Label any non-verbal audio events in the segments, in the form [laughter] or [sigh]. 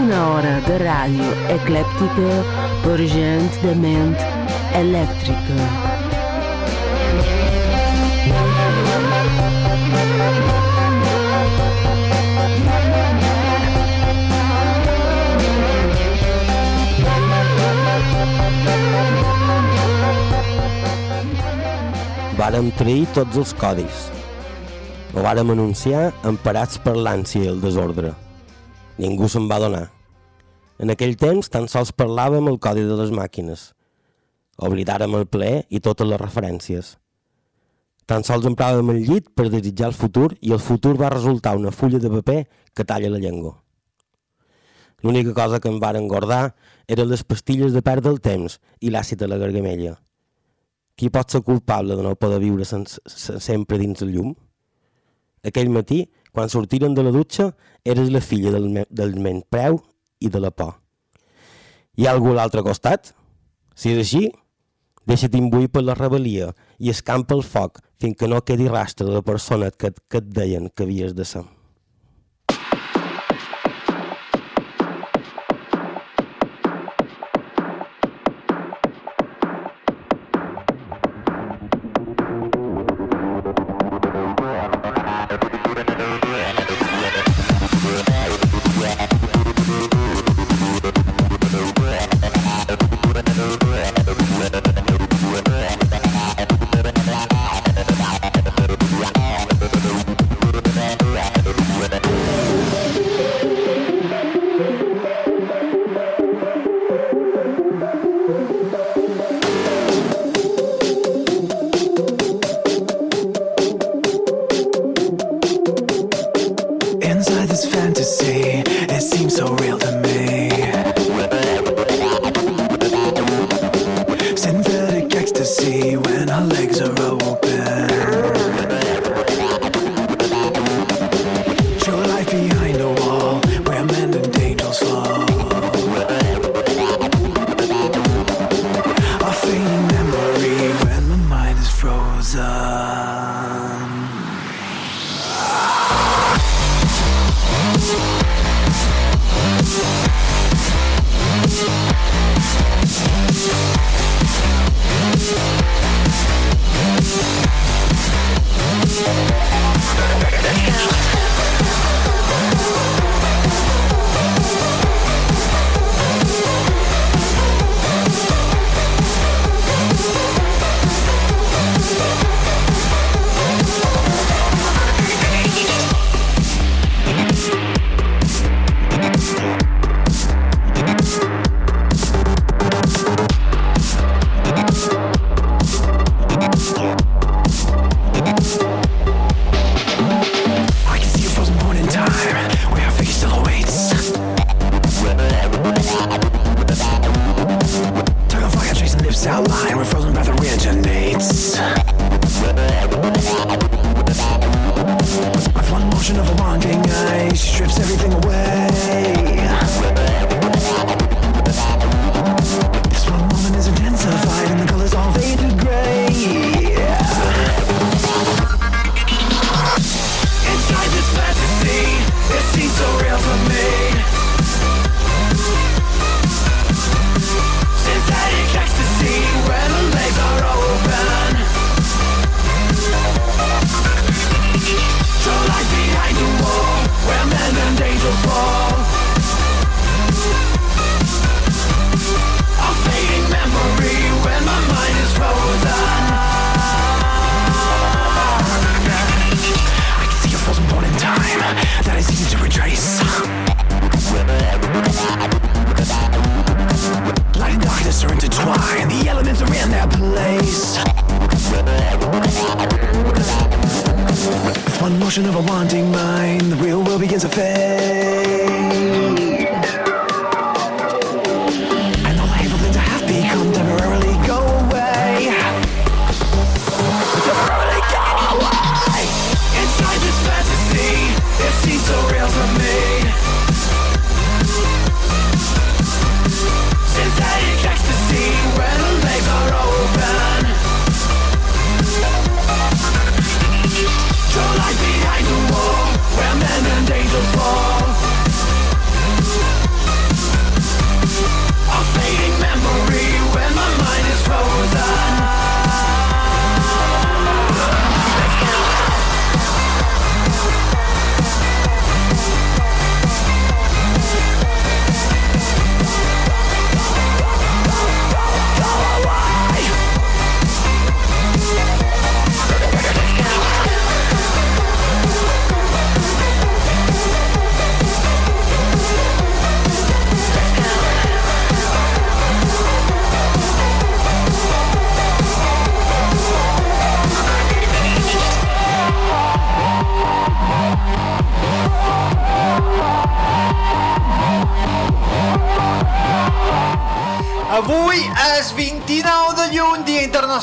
Una hora de ràdio eclèptica per gent de ment elèctrica. Vàrem trair tots els codis. Ho vàrem anunciar emparats per l'ànsia i el desordre. Ningú se'n va donar. En aquell temps tan sols parlàvem el codi de les màquines. Oblidàrem el ple i totes les referències. Tan sols empràvem el llit per desitjar el futur i el futur va resultar una fulla de paper que talla la llengua. L'única cosa que em varen engordar eren les pastilles de perdre el temps i l'àcid a la gargamella. Qui pot ser culpable de no poder viure sense, sense, sempre dins el llum? Aquell matí, quan sortiren de la dutxa, eres la filla del, me, del menyspreu i de la por. Hi ha algú a l'altre costat? Si és així, deixa't imbuir per la rebel·lia i escampa el foc fins que no quedi rastre de la persona que, que et deien que havies de ser.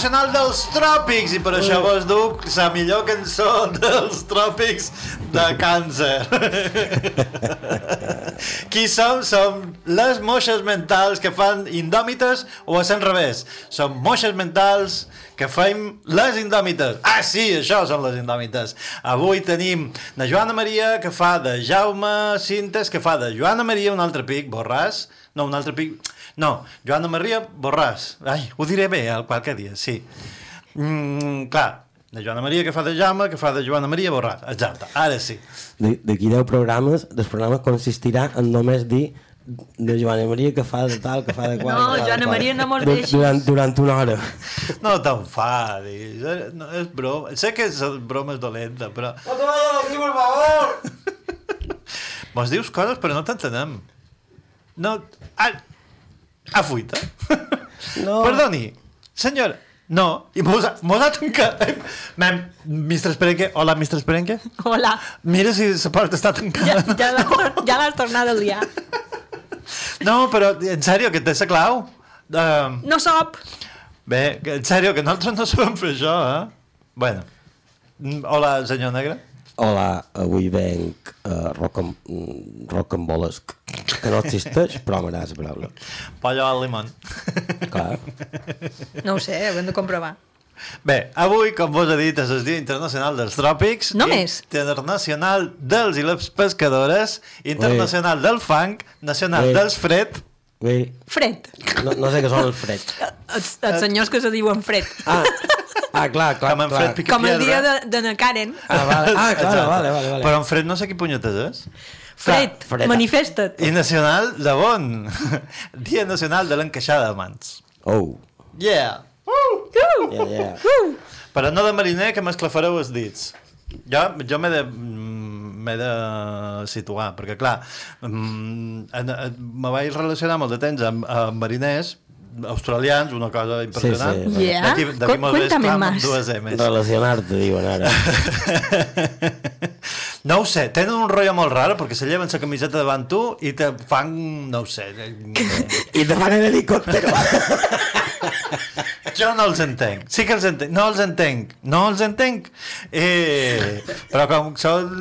Internacional dels Tròpics, i per això vos duc la millor cançó dels tròpics de càncer. [laughs] Qui som? Som les moixes mentals que fan indòmites o a l'enrevés. Som moixes mentals que fem les indòmites. Ah, sí, això són les indòmites. Avui tenim la Joana Maria, que fa de Jaume Cintes, que fa de Joana Maria, un altre pic, Borràs. No, un altre pic... No, Joana Maria Borràs. Ai, ho diré bé el qualque dia, sí. Mm, clar, de Joana Maria que fa de Jaume, que fa de Joana Maria Borràs. Exacte, ara sí. De- D'aquí 10 programes, el programa consistirà en només dir de Joana Maria que fa de tal, que fa de [laughs] qual... No, de Joana. Maria no mos deixis. Durant, durant una hora. No t'enfadis, eh, no, és broma. Sé que és broma és dolenta, però... No te vayas aquí, por favor! [laughs] Mos dius coses però no t'entenem. No... Ah, a fuita. [laughs] No. Perdoni, senyor. No, i mos ha, mos ha tancat. [laughs] Mem, Mr. Esperenque, hola, Mr. Esperenque. Hola. Mira si la porta està Ja, tancada. ja, l'has- ja l'has tornat a liar. No, però en sèrio, que té la clau. Uh, No sap. bé, que, en sèrio, que nosaltres no sabem fer això, eh? Bueno. Mm, Hola, senyor Negre. Hola, avui venc uh, rock, mm, rocambolesc, que no existeix, però m'agrada la paraula. Pollo al limón. Clar. No ho sé, ho hem de comprovar. Bé, avui, com vos he dit, és el Dia Internacional dels Tròpics. Només? Internacional dels i les pescadores, Internacional del fang, Nacional Ui. dels fred. Ui, Fred. no, no sé què són els freds. Els, els senyors que se diuen Fred. Ah, ah clar, clar, Com en clar. Fred Pica Com el dia de, de na Karen. Ah, vale. ah clar, vale, vale, vale. Però en fred no sé qui punyetes és. Fred, Fred. manifesta't. I nacional de bon. [laughs] Dia nacional de l'encaixada de mans. Oh, Yeah. yeah, yeah. Però no de mariner, que m'esclafareu els dits. Jo, jo m'he de, mm, m'he de situar, perquè clar, mm, me vaig relacionar molt de temps amb, amb mariners australians, una cosa impressionant. Sí, sí. Yeah. D'aquí d'aquí molt bé amb dues M's. Relacionar-te, diuen ara. [laughs] No ho sé, tenen un rotllo molt raro perquè se lleven la camiseta davant tu i te fan, no ho sé, I te fan en helicòptero. Jo no els entenc. Sí que els entenc. No els entenc. No els entenc. Eh, però com són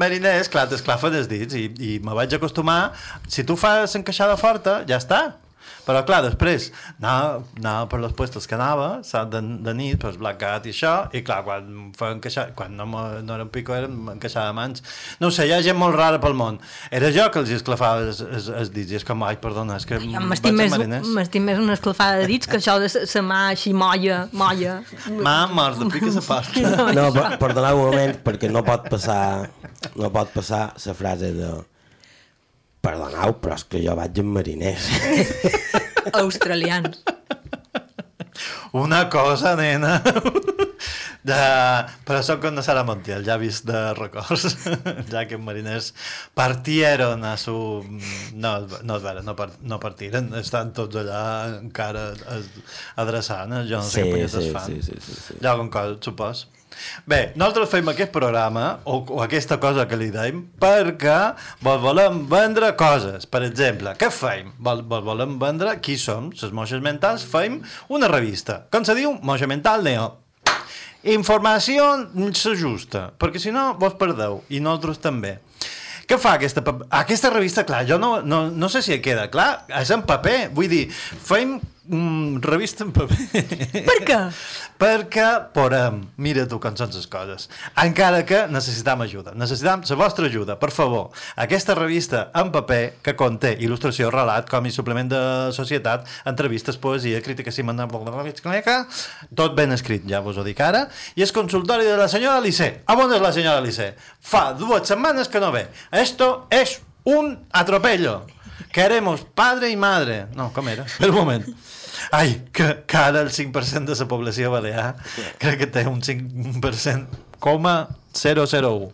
mariners, clar, t'esclafen els dits i, i me vaig acostumar. Si tu fas encaixada forta, ja està. Però clar, després anava, anava per els puestos que anava, saps, de, de nit, pues, Black Cat i això, i clar, quan, encaixar, quan no, no era un pico, era encaixada de mans. No ho sé, hi ha gent molt rara pel món. Era jo que els esclafava els, els, els dits, i és com, ai, perdona, és que Jo vaig m'estim més, mariners. m'estim més una esclafada de dits que això de sa mà així molla, molla. Mà, mort, de piques a part. No, No, per, perdoneu un moment, perquè no pot passar no pot passar la frase de perdoneu, però és que jo vaig amb mariners. [laughs] Australians. Una cosa, nena. De... Però són con Sara Montiel, ja he vist de records, [laughs] ja que els mariners partieron a su... No, no, és vera, no, par... no partiren, estan tots allà encara adreçant, jo no sé Sí, què sí, fan. sí, sí, sí, sí. Hi ha algun cosa, supos. Bé, nosaltres fem aquest programa, o, o aquesta cosa que li deim, perquè vos volem vendre coses. Per exemple, què fem? Vol, vos volem vendre qui som, les moixes mentals, fem una revista. Com se diu? Moixa mental neo. Informació s'ajusta, perquè si no vos perdeu, i nosaltres també. Què fa aquesta, aquesta revista? Clar, jo no, no, no sé si queda clar, és en paper, vull dir, fem mm, revista en paper. Per què? Perquè podem, mira tu com són les coses, encara que necessitam ajuda, necessitam la vostra ajuda, per favor. Aquesta revista en paper que conté il·lustració, relat, còmic, suplement de societat, entrevistes, poesia, crítica tot ben escrit, ja vos ho dic ara, i és consultori de la senyora Lissé. A on és la senyora Lissé? Fa dues setmanes que no ve. Esto es un atropello. Queremos padre y madre. No, com era? Per un moment. Ai, que, que ara el 5% de la població balear crec que té un 5% coma 001.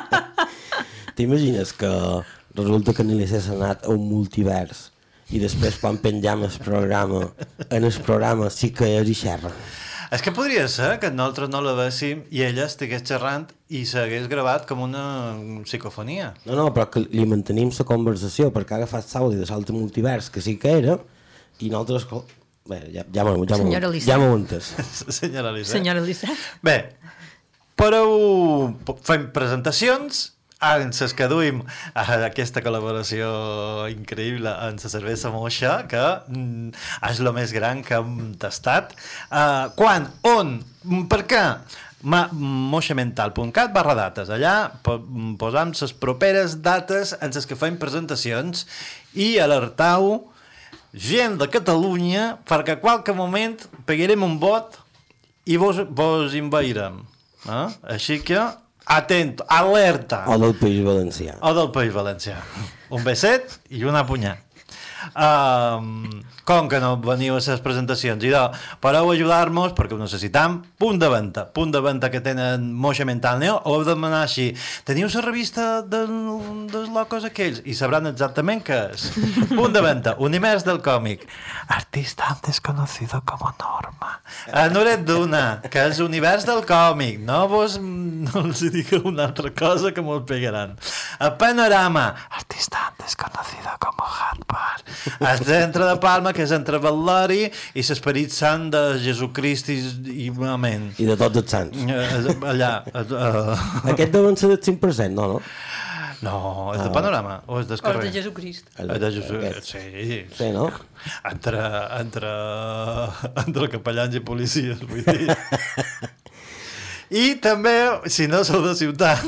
[laughs] T'imagines que resulta que Nilissé s'ha anat a un multivers i després quan penjam el programa en el programa sí que és i xerra És que podria ser que nosaltres no la véssim i ella estigués xerrant i s'hagués gravat com una psicofonia. no, no, però que li mantenim la conversació perquè ha agafat l'àudio de l'altre multivers que sí que era i nosaltres bé, ja, ja m'ho ja Senyora Lissé. ja m'ho entès [laughs] Senyora Lisa. Senyora Lissa. Bé, però fem presentacions en les que duim a aquesta col·laboració increïble en la cervesa moixa, que mm, és el més gran que hem tastat. Uh, quan? On? Mm, Per què? Moixamental.cat barra dates. Allà po posam les properes dates en les que fem presentacions i alertau gent de Catalunya perquè a qualque moment pegarem un vot i vos, vos invairem. Eh? Així que, atent, alerta. o del País Valencià O del País Valencià. Un beset i una punyà. Um, com que no veniu a les presentacions? I de, podeu ajudar-nos perquè ho necessitam. Punt de venda. Punt de venda que tenen Moixa Mental Neo. O heu de demanar així. Teniu la revista del, dels locos aquells? I sabran exactament què és. [laughs] Punt de venda. Univers del còmic. Artista antes conocido como Norma. Anuret Duna, que és univers del còmic. No vos no els digueu una altra cosa que mos pegaran. A Panorama, artista antes conocido como Harper. El centre de Palma, que és entre Valleri i l'Esperit Sant de Jesucrist i, i Amén. i de tots els sants Eh, Allà. eh, aquest deuen ser del 5% no, no? No, és de Panorama o és del O carrer? de Jesucrist. El, És de aquest. sí. sí, no? Entre, entre, entre capellans i policies, vull dir. [laughs] I també, si no sou de ciutat,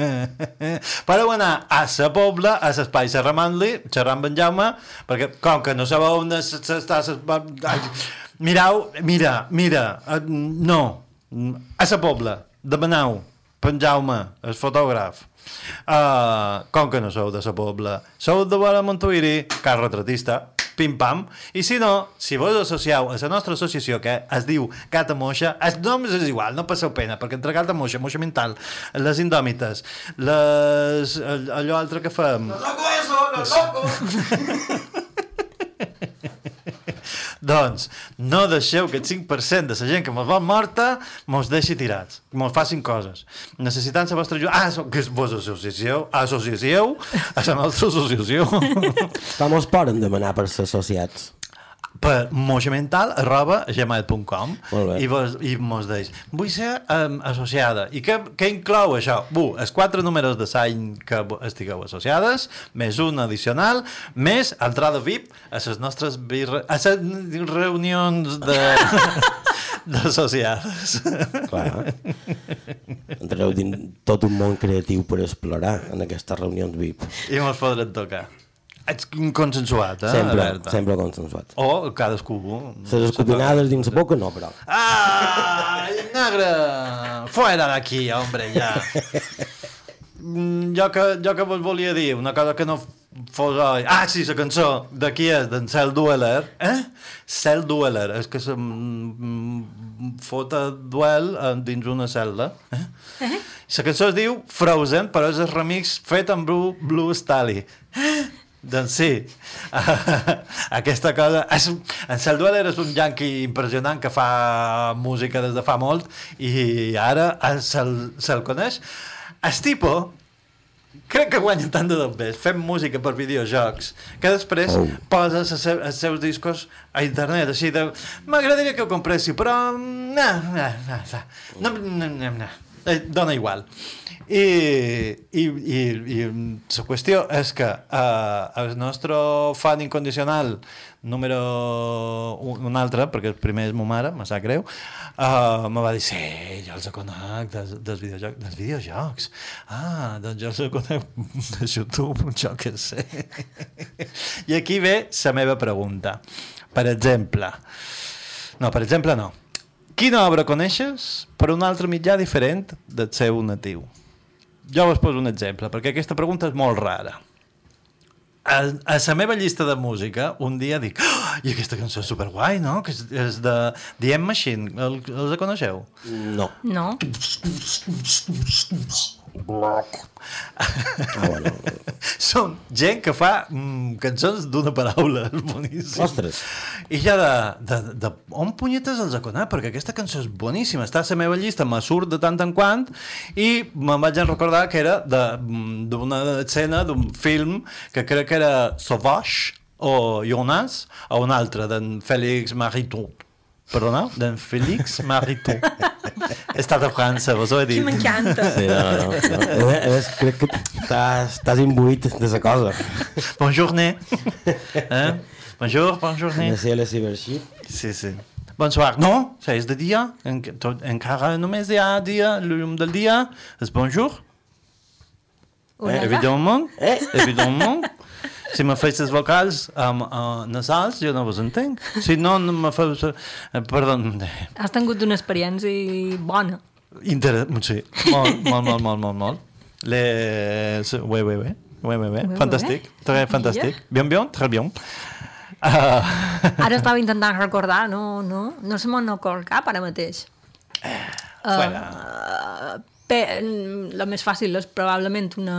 [laughs] podeu anar a sa pobla, a l'espai Serramant-li, xerrar amb en Jaume, perquè com que no sabeu on es- està... ses- ai, Mirau, mira, mira, eh, no, a sa pobla, demaneu, per en Jaume, el fotògraf. Uh, com que no sou de sa pobla? Sou de Vora Montuïri, car retratista, pim-pam. I si no, si vos associeu a la nostra associació, que es diu Cata Moixa, el nom és igual, no passeu pena, perquè entre Cata Moixa, Moixa Mental, les Indòmites, les, allò altre que fem... ¡Loco eso! ¡Los locos! [laughs] Doncs no deixeu que el 5% de la gent que mos vol morta mos deixi tirats, mos facin coses. Necessitant la vostra ajuda... Ah, que vos associeu, associeu a la nostra associació com es poden demanar per ser associats? Per moixamental arroba gmail.com i, vos, i mos deix vull ser um, associada i què, què inclou això? Bu, els quatre números de l'any que estigueu associades més un addicional més entrada VIP a les nostres birre, a les reunions de [laughs] d'associades Clar. Entrareu dins tot un món creatiu per explorar en aquestes reunions VIP. i mos podrem tocar ets consensuat, eh? Sempre, Alberta? sempre consensuat. o cadascú Les escopinades dins la boca no, però. ¡Ay, negre! Fuera de aquí, hombre, ja. Mm, jo, que, jo que vos volia dir, una cosa que no fos... oi. Ah, sí, la cançó de qui és? D'en Cel Dueler. Eh? Cel Dueler. És que se fota duel eh, dins una cel·la. Eh? La cançó es diu Frozen, però és el remix fet amb Blue, Blue Stally. Doncs sí, [laughs] aquesta cosa... És, en Cel Dueler és un yanqui impressionant que fa música des de fa molt i ara se'l se coneix. El tipo crec que guanya tant de dobbers fent música per videojocs que després Oh. posa els se els seus discos a internet així de m'agradaria que ho compressi però no, no, no, no, no, no, no. Eh, dona igual i, i, i, i la qüestió és que eh, el nostre fan incondicional número un, un altre, perquè el primer és ma mare, me sap greu, uh, me va dir, sí, jo els conec dels, dels, videojocs, dels videojocs. Ah, doncs jo els conec de YouTube, jo què sé. I aquí ve la meva pregunta. Per exemple, no, per exemple no. Quina obra coneixes per un altre mitjà diferent del seu natiu? Jo vos poso un exemple, perquè aquesta pregunta és molt rara. A, a la meva llista de música, un dia dic oh, i aquesta cançó és superguai, no? Que és, és de The M Machine, El, els coneixeu? No. No? Ah, bueno. [laughs] Són gent que fa mm, cançons d'una paraula, és boníssim. Ostres. I ja de, de, de on punyetes els conec? Perquè aquesta cançó és boníssima, està a la meva llista, me surt de tant en quant, i me'n vaig recordar que era de- mm, d'una escena d'un film que crec que era Sauvage o Jonas, o un altre, d'en Félix Maritou. Perdona? D'en Félix Maritou. He [laughs] estat a França, vos ho he Sí, dit. m'encanta. Sí, no, no, no. A més, a més, crec que t'has t'has imbuït de la cosa. Bonjourné. Eh? Bonjour, bonjourné. De ser la cibership. Sí, sí. Bonsoir. No, ça és de dia. En, tot, encara només hi ha dia, llum del dia. És bonjour? Hola. Evidentment. [laughs] Eh? Evidentment. Si me feis les vocals um, uh, nasals, jo no vos entenc. Si no, no me feus... Uh, perdó. Has tingut una experiència bona. Inter... Sí, molt, molt, molt, molt, molt, molt. Les... Oui, oui. Oui, oui, oui. oui, Fantàstic. Très fantàstic. Bien, bien, très bien. Uh, [laughs] Ara estava intentant recordar, no, no, no se me'n ocorre cap ara mateix. fuera. Uh, pe, la més fàcil és probablement una...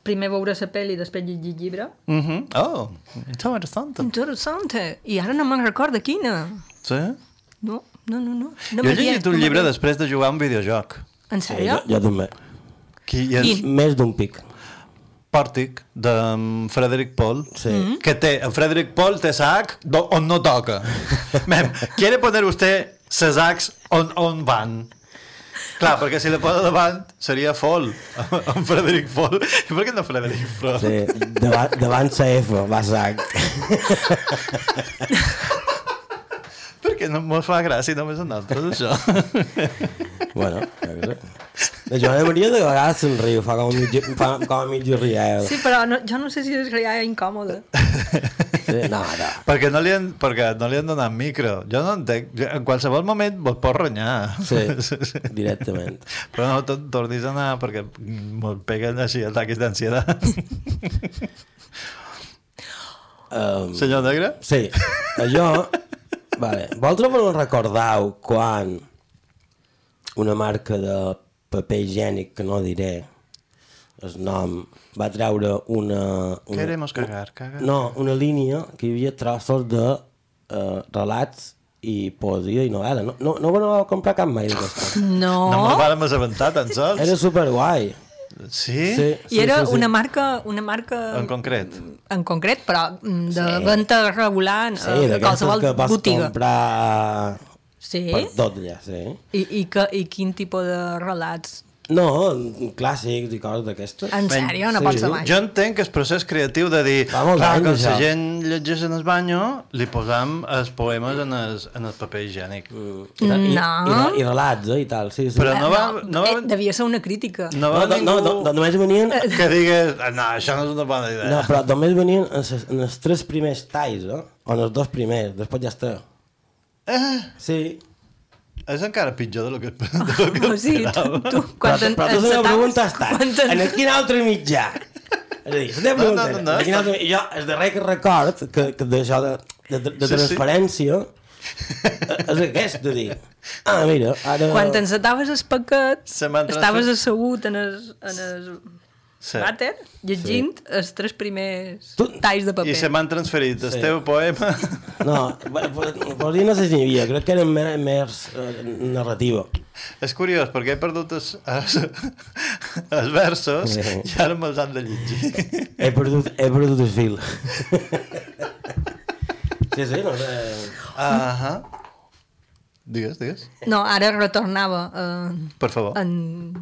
Primer veure la pel·li i després llegir el llibre. Mm -hmm. Oh, interessant. Interessant. I ara no me'n recordo quina. Sí? No, no, no. no. no Jo he llegit un no llibre després de jugar a un videojoc. En Sí, sèrio? jo, jo també. Qui és Quin? Més d'un pic. Pòrtic, de um, Frederic Paul. Sí. Mm-hmm. Que té, en Frederic Paul té sac do- on no toca. [laughs] Mem, quiere poner usted ses sacs on, on van. Clar, perquè si le posa davant seria Fol, en [laughs] Frederic Fol. I per què no Frederic Fol? Sí, davant, davant sa F, va sac. [laughs] Perquè no mos fa gràcia només a nosaltres, això. bueno, jo què sé. La Joana Maria de vegades se'n riu, fa com a mig, fa com a mig riada. Sí, però no, jo no sé si és real incòmode. Sí, no, no. perquè, no li han, perquè no li han donat micro. Jo no entenc. En qualsevol moment vos pot renyar. Sí, directament. Però no tot tornis a anar perquè mos peguen així ataques d'ansietat. [laughs] Um, Senyor Negre? sí, jo... Vale. Vosaltres vos recordeu quan una marca de paper higiènic, que no diré el nom, va treure una... una Queremos cagar, cagar. No, una línia que hi havia trossos de uh, relats i poesia i novel·la. No, no, no vau comprar cap mai d'aquesta. No. No me'l vàrem assabentar tan sols. Era superguai. Sí? Sí, I era sí, sí, sí. una marca, una marca En concret. en concret, però mm, de Sí. venda regular Sí, eh, qualsevol que pots botiga. comprar Sí? per tot allà, sí. I, i, que, I quin tipus de relats? No, clàssics i coses d'aquestes. En sèrio? No sí. pot ser mai. Jo entenc el procés creatiu de dir Fa molts clar, anys, quan la això." gent llegeix en el banyo, li posam els poemes en el, en el paper higiènic. Mm. I, i, No. i, i, i relats, eh, i tal, sí, sí. Però no va, no va, eh, devia ser una crítica. no no, va no, ningú no, no, només venien... que digués "Ah, no, això no és una bona idea. No, però només venien en, ses, en els tres primers talls, eh? O en els dos primers, després ja està. Eh, Sí. És encara pitjor de lo que, de lo que O sigui, tu, esperava. tu Però, quan en- però tu la pregunta està, quan en- en quin altre mitjà? És a dir, No, pregunta no, no, no, de quina altra- i jo, el darrer que record que, que d'això de, de, de, de Sí, sí. transferència és aquest, de dir, ah, mira, ara... Quan t'encetaves el paquet, Se m'han estaves assegut en el, en el Sí. vàter, llegint els tres primers Tu- talls de paper. I se m'han transferit el teu poema [laughs] No, per dir no sé si n'hi havia, crec que eren més, més eh, narrativa. És curiós, perquè he perdut els, els, els versos i ara me'ls han de llegir. He perdut, he perdut el fil. sí, sí, no sé... Ahà. Digues, digues. No, ara retornava eh, Per favor. en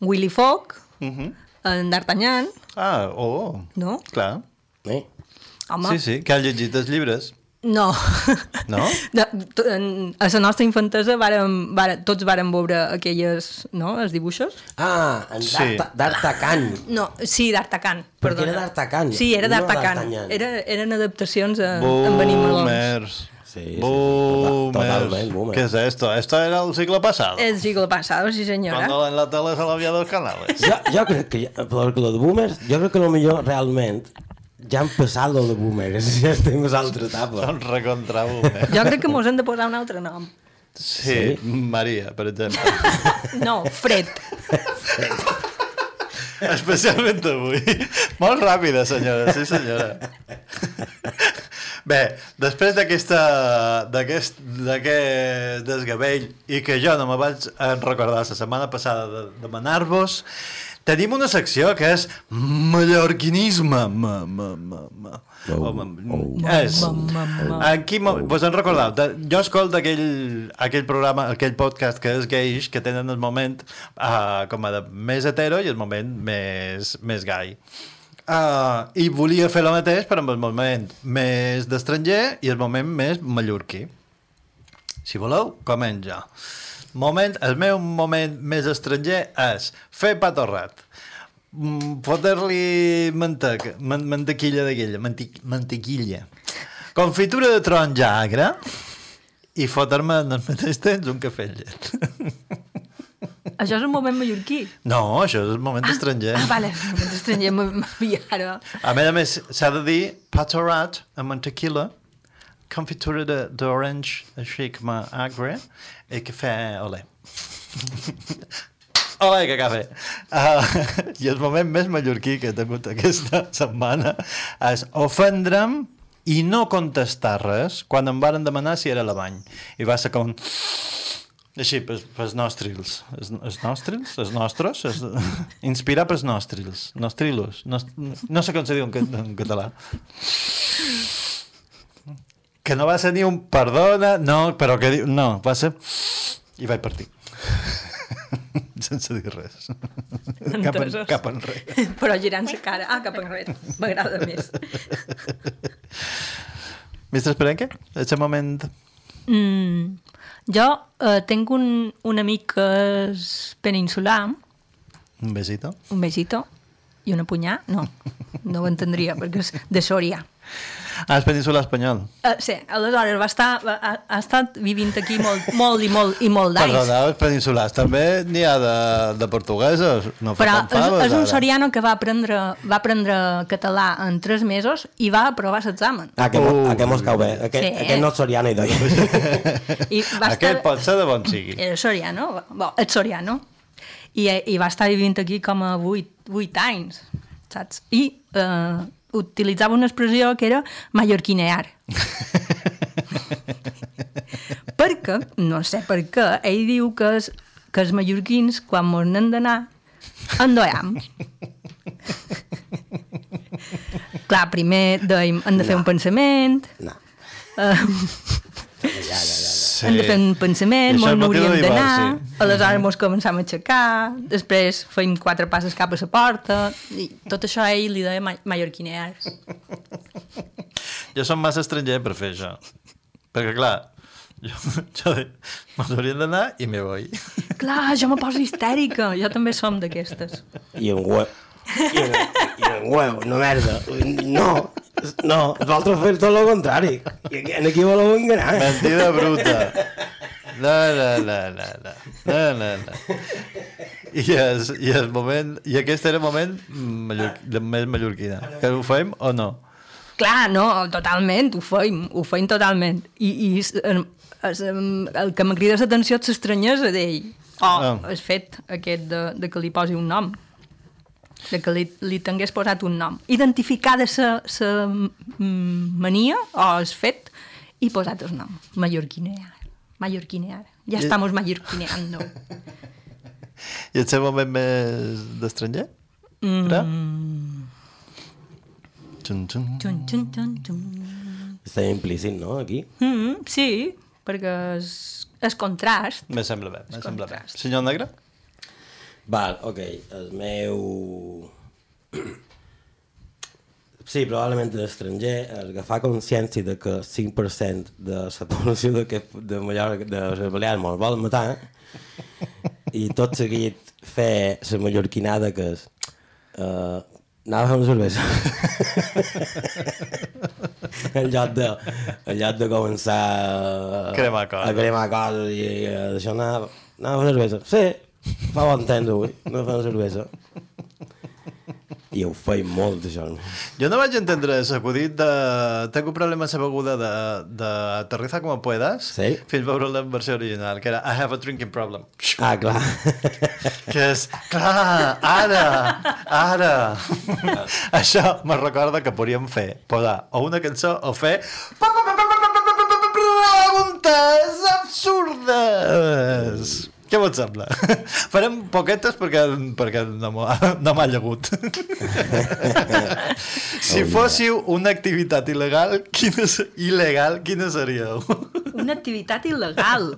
Willy Fogg, Uh -huh. En D'Artagnan, Ah, oh, no? clar. Eh? Home, Sí, sí, que han llegit els llibres. no. No? De, en, a la nostra infantesa vàrem, vàrem, tots vàrem veure aquelles, no?, els dibuixos. Ah, en Sí. D'Arta- D'Artacan. No, sí, d'Artacan, Perquè perdona. era d'Artacan, Sí, era no d'Artacan. d'Artagnan. era, eren adaptacions a, en Benim Melons. Boomers. Sí, sí, Boomers. totalment, boomers. ¿Qué es esto? Esto era el siglo pasado. El siglo pasado, sí senyora. Cuando en la tele solo había dos canales. Jo, jo crec que, ja- perquè lo de boomers, jo crec que lo millor realment ja han passat lo de boomers, ja estem a l'altra etapa. Són recontra boomers. Jo crec que mos hem de posar un altre nom. Sí, Maria, per exemple. No, Fred. Especialment avui. Molt ràpida, senyora, sí senyora. Bé, després d'aquesta d'aquest desgavell i que jo no me vaig recordar la setmana passada de demanar-vos, tenim una secció que és mallorquinisme. Ma, ma, ma, ma. Oh, Home, oh. és, Ma, ma, ma. Aquí mo- vos en recordeu, de, jo escolto aquell, aquell programa, aquell podcast que és gais, que tenen el moment uh, com a de més hetero i el moment més, més gai. Uh, I volia fer el mateix però amb el moment més d'estranger i el moment més mallorquí. Si voleu, començo jo. Moment, el meu moment més estranger és fer pa torrat. Mm, Fotre-li manteca, man, mantequilla d'aquella, manti, mantequilla. Confitura de taronja agra i fotre-me en el mateix temps un cafè llet. [laughs] Això és un moment mallorquí. No, això és el moment estranger. Ah, vale, un moment estranger, m'havia ara... A més a més, s'ha de dir pa torrat amb mantequilla, confitura de- d'orange, així com a agre, i cafè olé. Olé, [laughs] que cafè! Uh, [laughs] I el moment més mallorquí que he tingut aquesta [laughs] setmana és ofendre'm i no contestar res quan em varen demanar si era a la bany. I va ser com... Així, pels, pels nostrils. Els, els nostrils? Els nostres? Els, [laughs] inspirar pels nostrils. Nostrilos. Nost, no sé com se diu en, en català. Que no va ser ni un perdona, no, però que diu... No, va ser... I vaig partir. [laughs] Sense dir res. Cap, en, cap enrere. [laughs] Però girant la cara. Ah, cap enrere. M'agrada més. Mestre Esperenque, aquest moment... Mm, jo eh, tinc un, un amic que és peninsular, Un besito. un besito, i una punyà. No, no ho entendria, perquè és de Sòria. Ah, és península espanyol. Uh, sí, aleshores va estar, va, ha, ha estat vivint aquí molt, molt i molt i molt d'anys. Perdoneu, els peninsulars també n'hi ha de, de portuguesos. No fa Però tant és, és un soriano que va aprendre, va aprendre català en tres mesos i va aprovar l'examen. Ah, que, Uh. aquest mos cau bé. Aquest, Sí. aquest no és soriano i tot. [laughs] I va Aquest pot ser de bon sigui. Era soriano, bo, és soriano. I, I va estar vivint aquí com a 8, 8 anys, saps? I eh, utilitzava una expressió que era mallorquinear. [laughs] perquè, no sé per què, ell diu que, es, que els mallorquins, quan mos n'han d'anar, endoiam. [laughs] Clar, primer dèiem, hem de fer un pensament, No. eh, Sí. hem de fer un pensament, de n'hauríem d'anar, divorci. aleshores mos començam a aixecar, després feim quatre passes cap a la porta, i tot això a ell li deia ma mallorquinear. Jo som massa estranger per fer això. Perquè, clar, jo, [laughs] jo me'ls haurien d'anar i me voy. [laughs] Clar, jo me poso histèrica, jo també som d'aquestes. I un huevo. I un, i un huevo, no merda. No, no, vosaltres feu tot el contrari. I aquí, en aquí voleu enganar. Mentida bruta. No, no, no, no, no. no, no, no. I, es, i, el moment, I aquest era el moment mallor, de més mallorquina. Que ho fem o no? Clar, no, totalment, ho feim, ho feim totalment. I, i es, es, el que me crida l'atenció és l'estranyesa d'ell. O Ah. oh, el fet aquest de, de que li posi un nom de que li, li tingués posat un nom. Identificar de sa, sa mania o el fet i posat el nom. Mallorquinear. Mallorquinear. Ja I- estamos mallorquineando. [laughs] I el seu moment més d'estranger? Mm. Xun, xun. Xun, xun, xun, xun. Està implícit, no, aquí? Mm, sí, perquè és, és contrast. Me sembla bé, me sembla bé. Senyor Negre? Val, ok, el meu... Sí, probablement l'estranger es agafar consciència de que el 5% de la població de, que, de Mallorca, de les Balears me'l vol matar i tot seguit fer la mallorquinada que és uh, anava a fer una cervesa [laughs] en lloc de en lloc de començar a, Cremar coses. a cremar coses i, i a deixar anar anava a fer cervesa sí, fa bon temps avui a fer una cervesa i ho feim molt això Jo no vaig entendre l'acudit de... Tengo amb la beguda de, de Aterriza como puedas Sí. fins veure la versió original, que era I have a drinking problem. ah, clar Que és, clar, ara, ara. Això me recorda que podríem fer, posar o una cançó o fer preguntes absurdes. Què vos sembla? [laughs] Farem poquetes perquè, perquè no m'ha [laughs] no m'ha llegut. [laughs] si fóssiu una activitat il·legal, quina, il·legal, quina seríeu? Una activitat il·legal.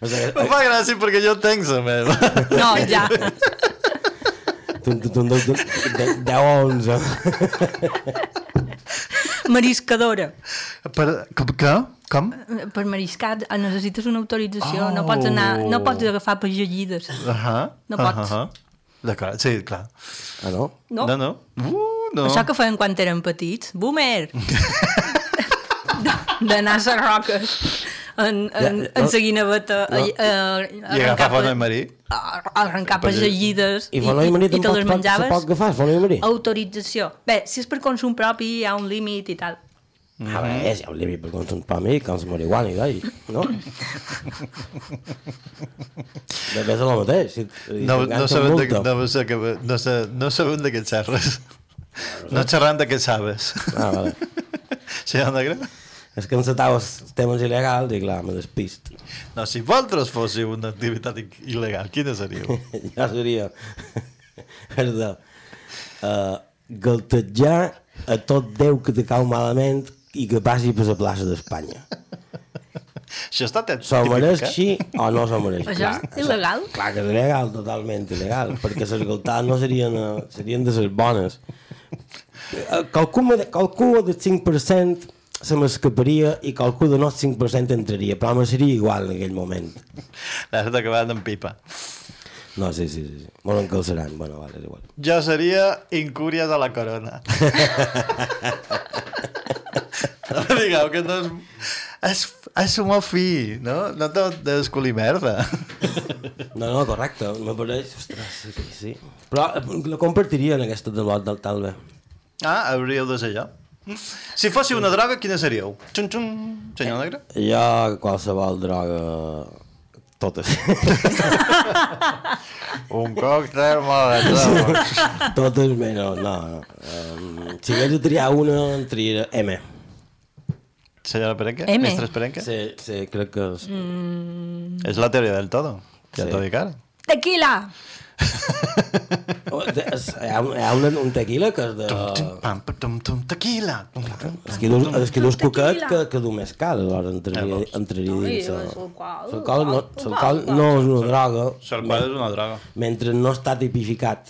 o sigui, Em fa gràcia perquè jo tenc la meva. No, ja. tu, tu, tu, tu, tu, de, 10 a 11 Mariscadora. Per, com, què? Com? Per mariscar eh, necessites una autorització. No pots anar, no pots agafar pagellides. Uh -huh. No pots. Uh -huh. D'acord, sí, clar. ah no? No? No, no. Uh, no. Això que feien quan érem petits. Boomer! D'anar a les roques en, en, Ja, en no. sa guinaveta a, a, a, I agafar Fonoi Marí. a, a arrencar pagellides I Fonoi Marí i te tampoc les menjaves. pot agafar, Fonoi Marí? Autorització. Bé, si és per consum propi hi ha un límit i tal. A veure, hi ha un límit per consum per mi, com la marihuana i d'ahí, no? De més és el mateix. Si, si No, no, sabem de, no, sé que, no, sé, no sabem de què xerres. No xerrant de què sabes. Ah, vale. [laughs] Senyor Negre? És que encetava els temes il·legals i clar, me despist. No, si vosaltres fóssiu una activitat il·legal, quina seríeu? [laughs] ja seria és de uh, galtejar a tot Déu que te cau malament i que passi per la plaça d'Espanya. Això està tot S'ho mereix així o no s'ho mereix? Això és il·legal? Clar que és il·legal, totalment il·legal, perquè les galtades no serien, eh, serien de les bones. Eh, Calcula, de, calcula del 5% se m'escaparia i calcula de no 5% entraria, però me seria igual en aquell moment. L'has d'acabar en pipa. No, sí, sí, sí. Molt encalçaran. Bueno, vale, és igual. Jo seria incúria de la corona. [laughs] no digueu que no és... És, és molt fi, no? No tot és culir merda. No, no, correcte. Me pareix... Ostres, sí, sí. Però eh, la compartiria en aquesta de lot del. Ah, hauríeu de ser jo. Si fóssiu una droga, quina seríeu? Xun, xun, senyor negre? Jo, qualsevol droga... Totes. [laughs] Un còctel molt Totes menys, no, no. Um, si hagués de triar una, en triaria M. Senyora Perenque? M. Mestres Perenque? Sí, sí, crec que... És... És la teoria del todo. Ja Sí. t'ho dic ara. Tequila! Oh, Hi ha, un, hi ha un, un tequila que és de... Pam, pam, tum, tum, tequila. Tum, tum. És que dus, és que coquet Tequila. que, que du més cal, aleshores entraria, entraria dins... eh, l'alcohol, L'alcohol no, l'alcohol, l'alcohol. no és una droga, L'alcohol és una droga. mentre no està tipificat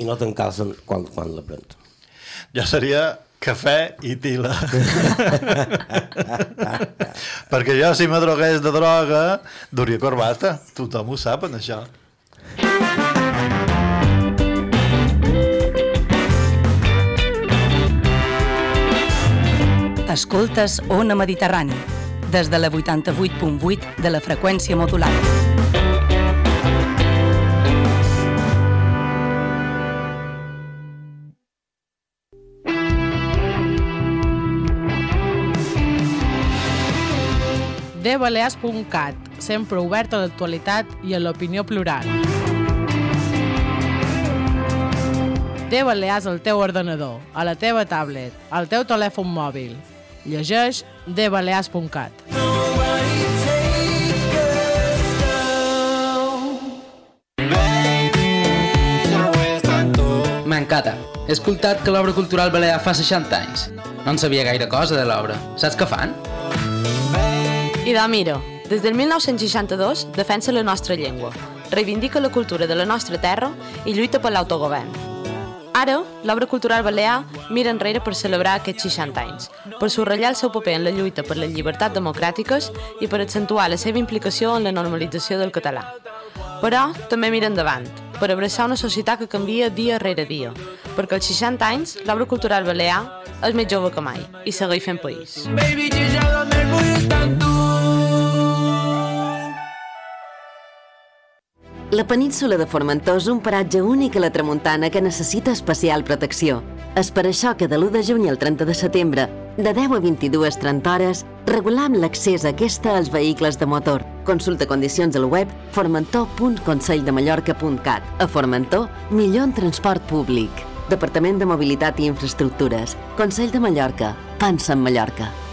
i no t'encalcen quan, quan la prens. Jo seria cafè i tila. [laughs] Perquè jo, si me drogués de droga, duria corbata. Tothom ho sap, en això. Escoltes Ona Mediterrani, des de la 88.8 de la freqüència modulada. debalears.cat, sempre obert a l'actualitat i a l'opinió plural. Debalears al teu ordenador, a la teva tablet, al teu telèfon mòbil, Llegeix dbalears.cat. M'encanta. He escoltat que l'obra cultural balear fa 60 anys. No en sabia gaire cosa de l'obra. Saps què fan? I de mira, des del 1962 defensa la nostra llengua, reivindica la cultura de la nostra terra i lluita per l'autogovern. Ara, l'obra cultural balear mira enrere per celebrar aquests 60 anys, per subratllar el seu paper en la lluita per les llibertats democràtiques i per accentuar la seva implicació en la normalització del català. Però també mira endavant, per abraçar una societat que canvia dia rere dia, perquè als 60 anys l'obra cultural balear és més jove que mai i segueix fent país. Baby, La península de Formentor és un paratge únic a la tramuntana que necessita especial protecció. És per això que de l'1 de juny al 30 de setembre, de 10 a 22.30 hores, regulam l'accés a aquesta als vehicles de motor. Consulta condicions al web formentor.conselldemallorca.cat. A Formentor, millor en transport públic. Departament de Mobilitat i Infraestructures. Consell de Mallorca. Pensa en Mallorca.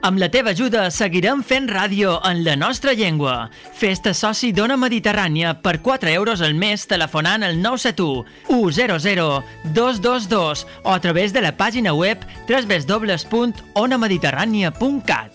Amb la teva ajuda seguirem fent ràdio en la nostra llengua. Fes-te soci d'Ona Mediterrània per 4 euros al mes telefonant al 971 100 222 o a través de la pàgina web www.onamediterrània.cat.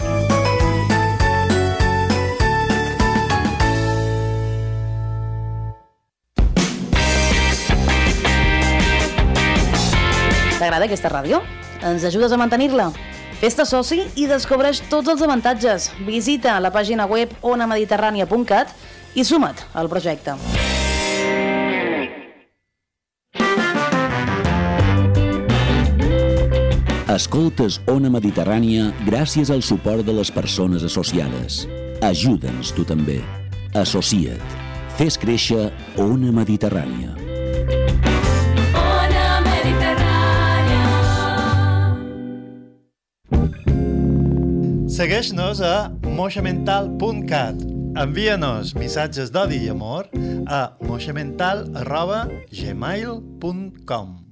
T'agrada aquesta ràdio? Ens ajudes a mantenir-la? Fes-te soci i descobreix tots els avantatges. Visita la pàgina web onamediterrània.cat i suma't al projecte. Escoltes Ona Mediterrània gràcies al suport de les persones associades. Ajuda'ns tu també. Associa't. Fes créixer Ona Mediterrània. Segueix-nos a moixamental.cat. Envia-nos missatges d'odi i amor a moixamental.gmail.com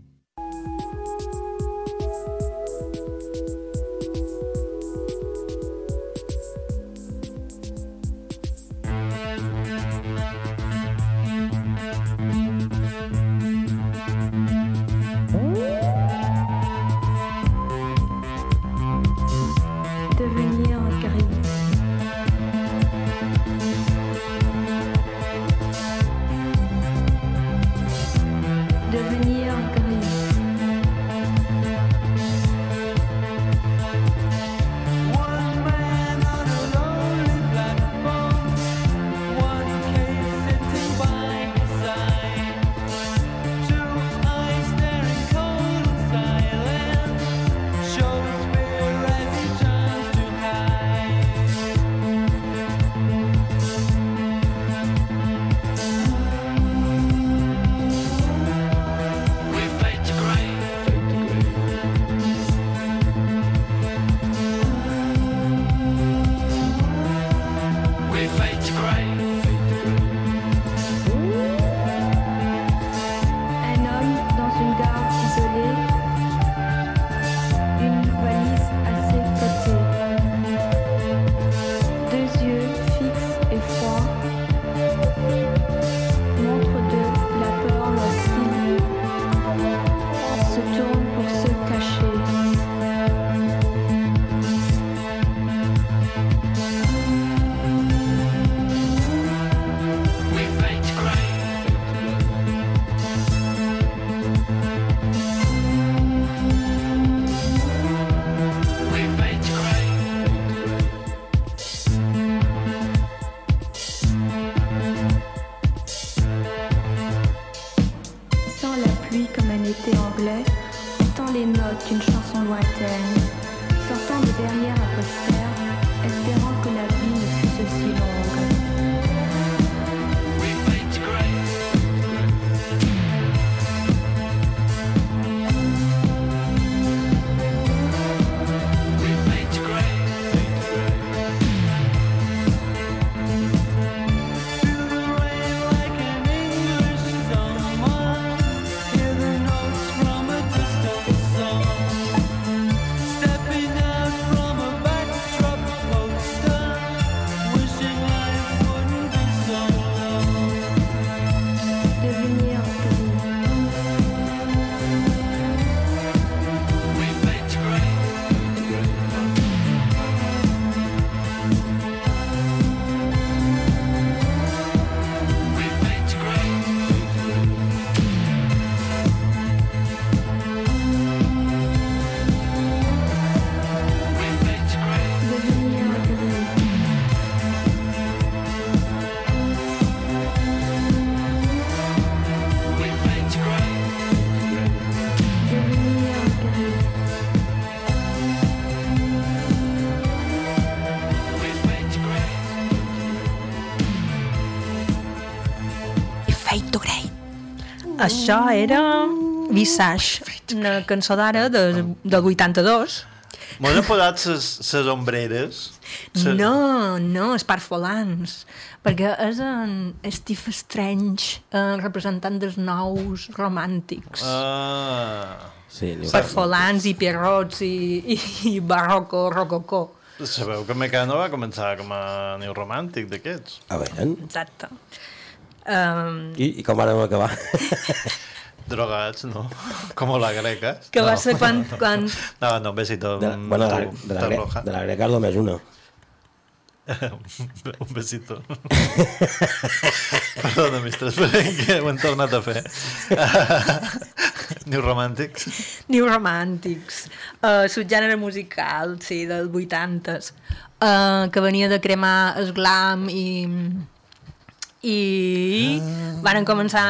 Això era Visage, una cançó d'ara de, del 82. Mos han posat ses, ses ombreres. Ses... No, no, és Parfolans, perquè és en Steve Strange, eh, representant dels nous romàntics. Ah. Sí, Parfolans i Pierrots i, i, i Barroco, Rococó. Sabeu que Mecano va començar com a neoromàntic d'aquests? A veure, Exacte. Um, i, i com vàrem acabar? [laughs] Drogats, no? Com la greca. que va no. ser quan... [laughs] quan... No, no, un besito. De, bueno, de, la, de, la, de la greca és només una. [laughs] un besito. Perdona, mistres, però que ho hem tornat a fer. New Romantics. New Romantics, uh, subgènere musical, sí, dels 80s, uh, que venia de cremar el glam i i van començar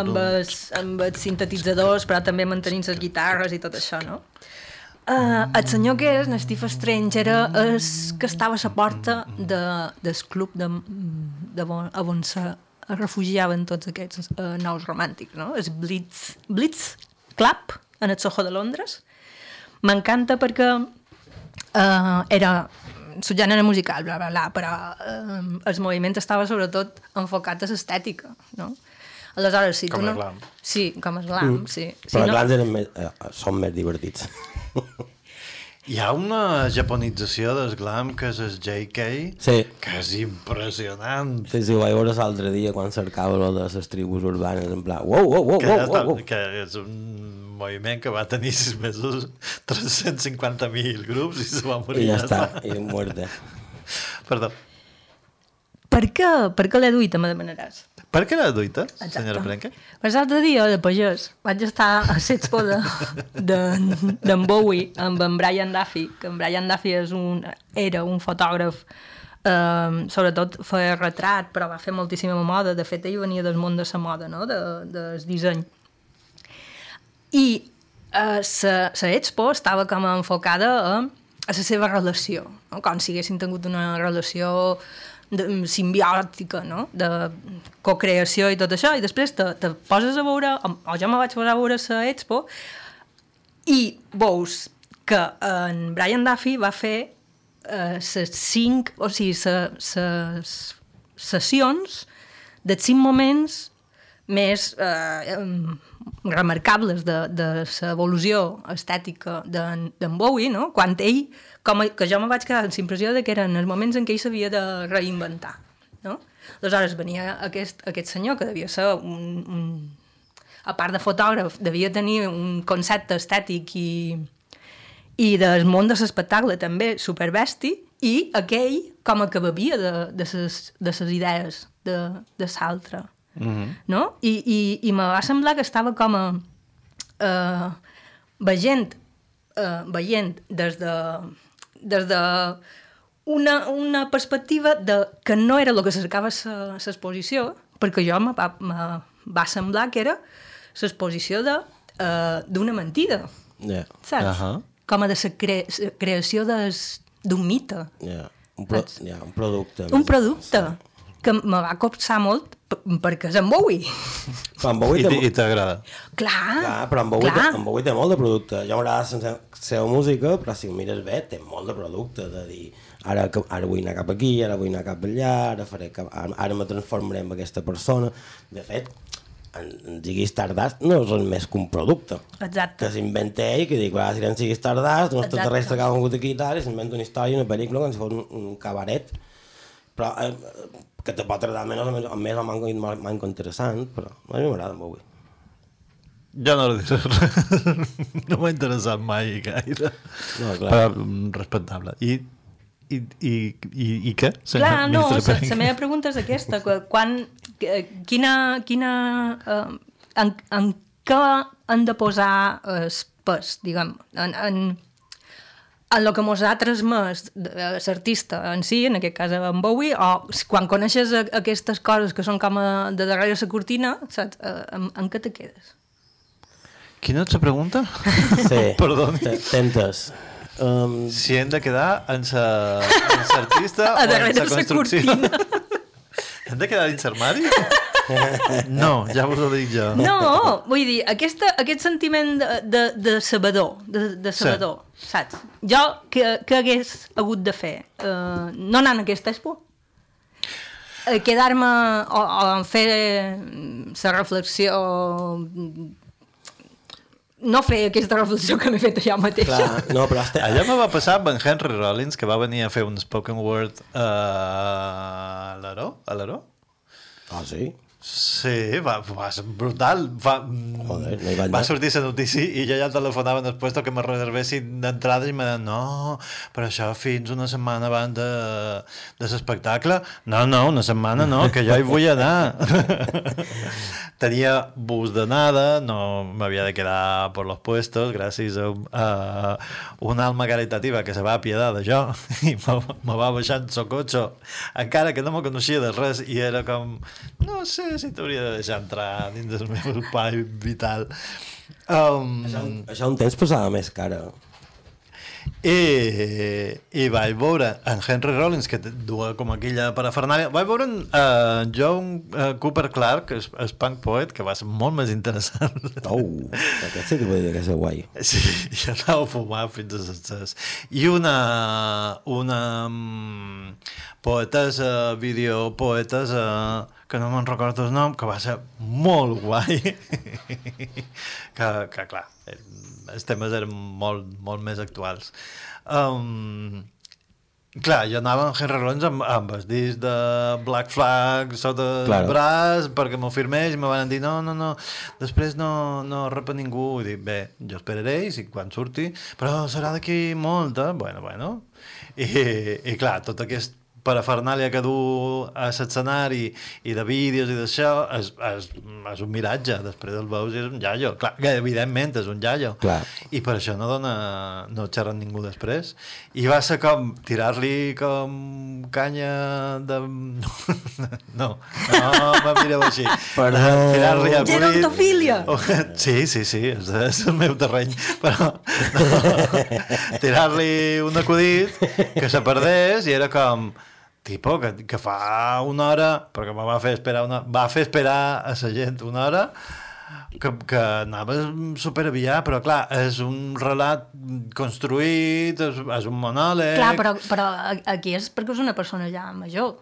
amb els, amb els sintetitzadors però també mantenint les guitarres i tot això, no? Uh, el senyor que és, Steve Strange, era el que estava a la porta de, del club de, de on, on se refugiaven tots aquests uh, nous romàntics, no? El Blitz, Blitz Club, en el Soho de Londres. M'encanta perquè uh, era subgènere musical, bla, bla, bla, però uh, el moviment estava sobretot enfocat a l'estètica, no? Aleshores, si Com tu el no... glam. Sí, com el glam, Mm. sí. Si Però no... els glans eren més, eh, són més divertits. [laughs] Hi ha una japonització del glam que és el JK, Sí. que és impressionant. Sí, sí, ho vaig veure l'altre dia quan cercava lo de les tribus urbanes, en plan, uau, uau, uau, que, està, uau, uau. que és un moviment que va tenir sis mesos, 350.000 grups i se va morir. I ja està, i muerte. Perdó. Per què, per què l'he duit, me demanaràs? Per què era duita, Exacte. senyora Prenca? Per l'altre dia, de pagès, vaig estar a l'Expo de, de, d'en Bowie amb en Brian Duffy, que en Brian Duffy és un, era un fotògraf eh, sobretot feia retrat, però va fer moltíssima moda. De fet, ell venia del món de la moda, no? de, del disseny. I eh, la expo estava com enfocada a, a la seva relació, no? com si haguessin tingut una relació de, simbiòtica, no? de cocreació i tot això, i després te, te poses a veure, o, o jo me vaig posar a veure la expo, i veus que en Brian Duffy va fer eh, ses cinc, o sigui, ses sessions de cinc moments més eh, em, remarcables de, de l'evolució estètica d'en Bowie, no? quan ell, com que jo me vaig quedar amb la impressió de que eren els moments en què ell s'havia de reinventar. No? Aleshores venia aquest, aquest senyor que devia ser un, un, a part de fotògraf, devia tenir un concepte estètic i, i del món de l'espectacle també superbesti, i aquell com a que bevia de, de, ses, de ses idees de, de l'altre. Mm -hmm. No? I, i, I me va semblar que estava com a eh, veient, eh, veient des de, des de una, una perspectiva de que no era el que cercava l'exposició, perquè jo me va, me va semblar que era l'exposició de, eh, d'una mentida, Yeah. saps? Uh -huh. Com a de la cre creació d'un mite. Yeah. Un, pro yeah, un producte. Un producte que me va copsar molt perquè és en Bowie. Però en Bowie I, t'agrada. Clar, clar, però en Bowie, clar. té, en Bowie té molt de producte. Jo m'agrada la seva- música, però si ho mires bé, té molt de producte, de dir, ara, que- ara vull anar cap aquí, ara vull anar cap allà, ara, faré cap, ara, ara me transformaré en aquesta persona. De fet, en, en Ziggy Stardust no és res més que un producte. Exacte. Que s'inventa ell, que diu, ara serem Ziggy Stardust, un extraterrestre que ha vengut aquí i tal, i s'inventa una història, una pel·lícula, com si fos un, un cabaret. Però eh, que te pot agradar menys o menys, o més o manco, manco interessant, però a mi m'agrada Bowie. Jo no li diré res. [laughs] no m'ha interessat mai gaire. No, clar. Però mm, respectable. I, i, i, i, i què? Clar, no, la, meva pregunta és aquesta, que quan, quina, quina, eh, en, en què han de posar el pes, diguem, en, en, en el que mos ha transmès eh, l'artista en si, en aquest cas en Bowie, o quan coneixes a- aquestes coses que són com a, de darrere la cortina, saps, eh, en, en què te quedes? Quina és la pregunta? Sí, [laughs] Perdoni. te- t'entes. Um, Si hem de quedar en sa, en sa artista [laughs] A o en sa construcció. [laughs] hem de quedar dins l'armari? [laughs] No, ja vos ho dic jo. No, vull dir, aquesta, aquest sentiment de, de, de sabedor, de, de sabedor, sí. saps? Jo, que, que hagués hagut de fer? Uh, no anar a aquesta expo? Uh, Quedar-me o, o fer la reflexió no fer aquesta reflexió que m'he fet jo mateixa. Clar, no, però este... Allò me va passar amb en Henry Rollins, que va venir a fer un spoken word uh, a l'Aró. A l'Aró? Ah, sí? Sí, va, va ser brutal. Va, Joder, no hi va sortir la notícia i jo ja telefonava després que me reservessin d'entrada i me deien, no, però això fins una setmana abans de, de l'espectacle. No, no, una setmana no, que jo hi vull anar. [laughs] Tenia bus d'anada, no m'havia de quedar por los puestos gràcies a, a una alma caritativa que se va apiadar de jo [laughs] i me, me va baixar en socotxo encara que no me coneixia de res i era com, no sé si t'hauria de deixar entrar dins del meu espai vital. Um, Això, això un temps posava més cara. i, i vaig veure en Henry Rollins que duia com aquella parafernàlia vaig veure en uh, John uh, Cooper Clark el, el punk poet que va ser molt més interessant oh, aquest sí que vull dir que és guai sí, [laughs] jo anava a fumar fins a les i una una um, poetessa videopoetessa que no me'n recordo el nom que va ser molt guai [laughs] que, que clar eh, els temes eren molt, molt més actuals. Um, clar, jo anava amb Henry Rollins amb, amb el disc de Black Flag sota claro. el braç perquè m'ho firmés i me van dir no, no, no, després no, no rep a ningú i dic, bé, jo esperaré i si quan surti, però serà d'aquí molt, eh? Bueno, bueno. I, i clar, tot aquest parafernàlia que du a l'escenari i de vídeos i d'això és, és, és un miratge després el veus i és un jallo clar, que evidentment és un jallo Clar. i per això no dona no xerra ningú després i va ser com tirar-li com canya de... [laughs] no, no me mireu així Perdó. tirar-li acudit Gerontofília! sí, sí, sí és, és el meu terreny però no, [laughs] tirar-li un acudit que se perdés i era com tipo que, que fa una hora perquè me va fer esperar una, va fer esperar a la gent una hora que, que anava super aviat, però clar, és un relat construït, és, és un monòleg... Clar, però, però aquí és perquè és una persona ja major.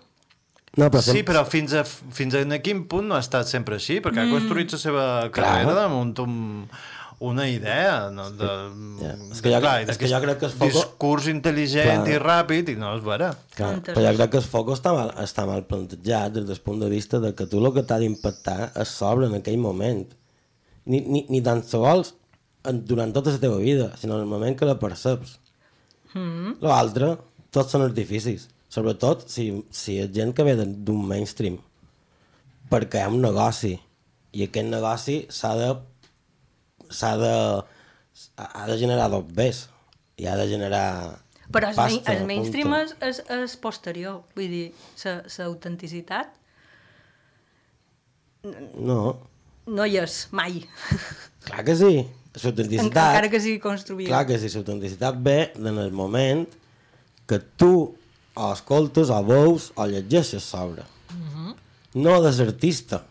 No, però sí, però fins a, fins a quin punt no ha estat sempre així, perquè Mm. ha construït la seva carrera damunt un, una idea, no? De, Ja. És que jo- clar, és que jo crec que es foco- discurs intel·ligent Clar. i ràpid, i no és vera. Clar, però jo crec que el foc està mal, està mal plantejat des del punt de vista de que tu el que t'ha d'impactar és sobre en aquell moment. Ni, ni, ni tan sols en, durant tota la teva vida, sinó en el moment que la perceps. Mm. L'altre, tots són artificis. Sobretot si, si és gent que ve de- d'un mainstream. Perquè hi ha un negoci. I aquest negoci s'ha de... s'ha de... ha de generar dos bés. I ha de generar Però el, pasta, el mainstream és, és, és posterior. Vull dir, l'autenticitat No, no hi és, mai. [laughs] clar que sí. L'autenticitat... Encara que sigui construïda. Clar que sí, l'autenticitat ve en el moment que tu o escoltes, o veus, o llegeixes sobre. Mhm. No de l'artista.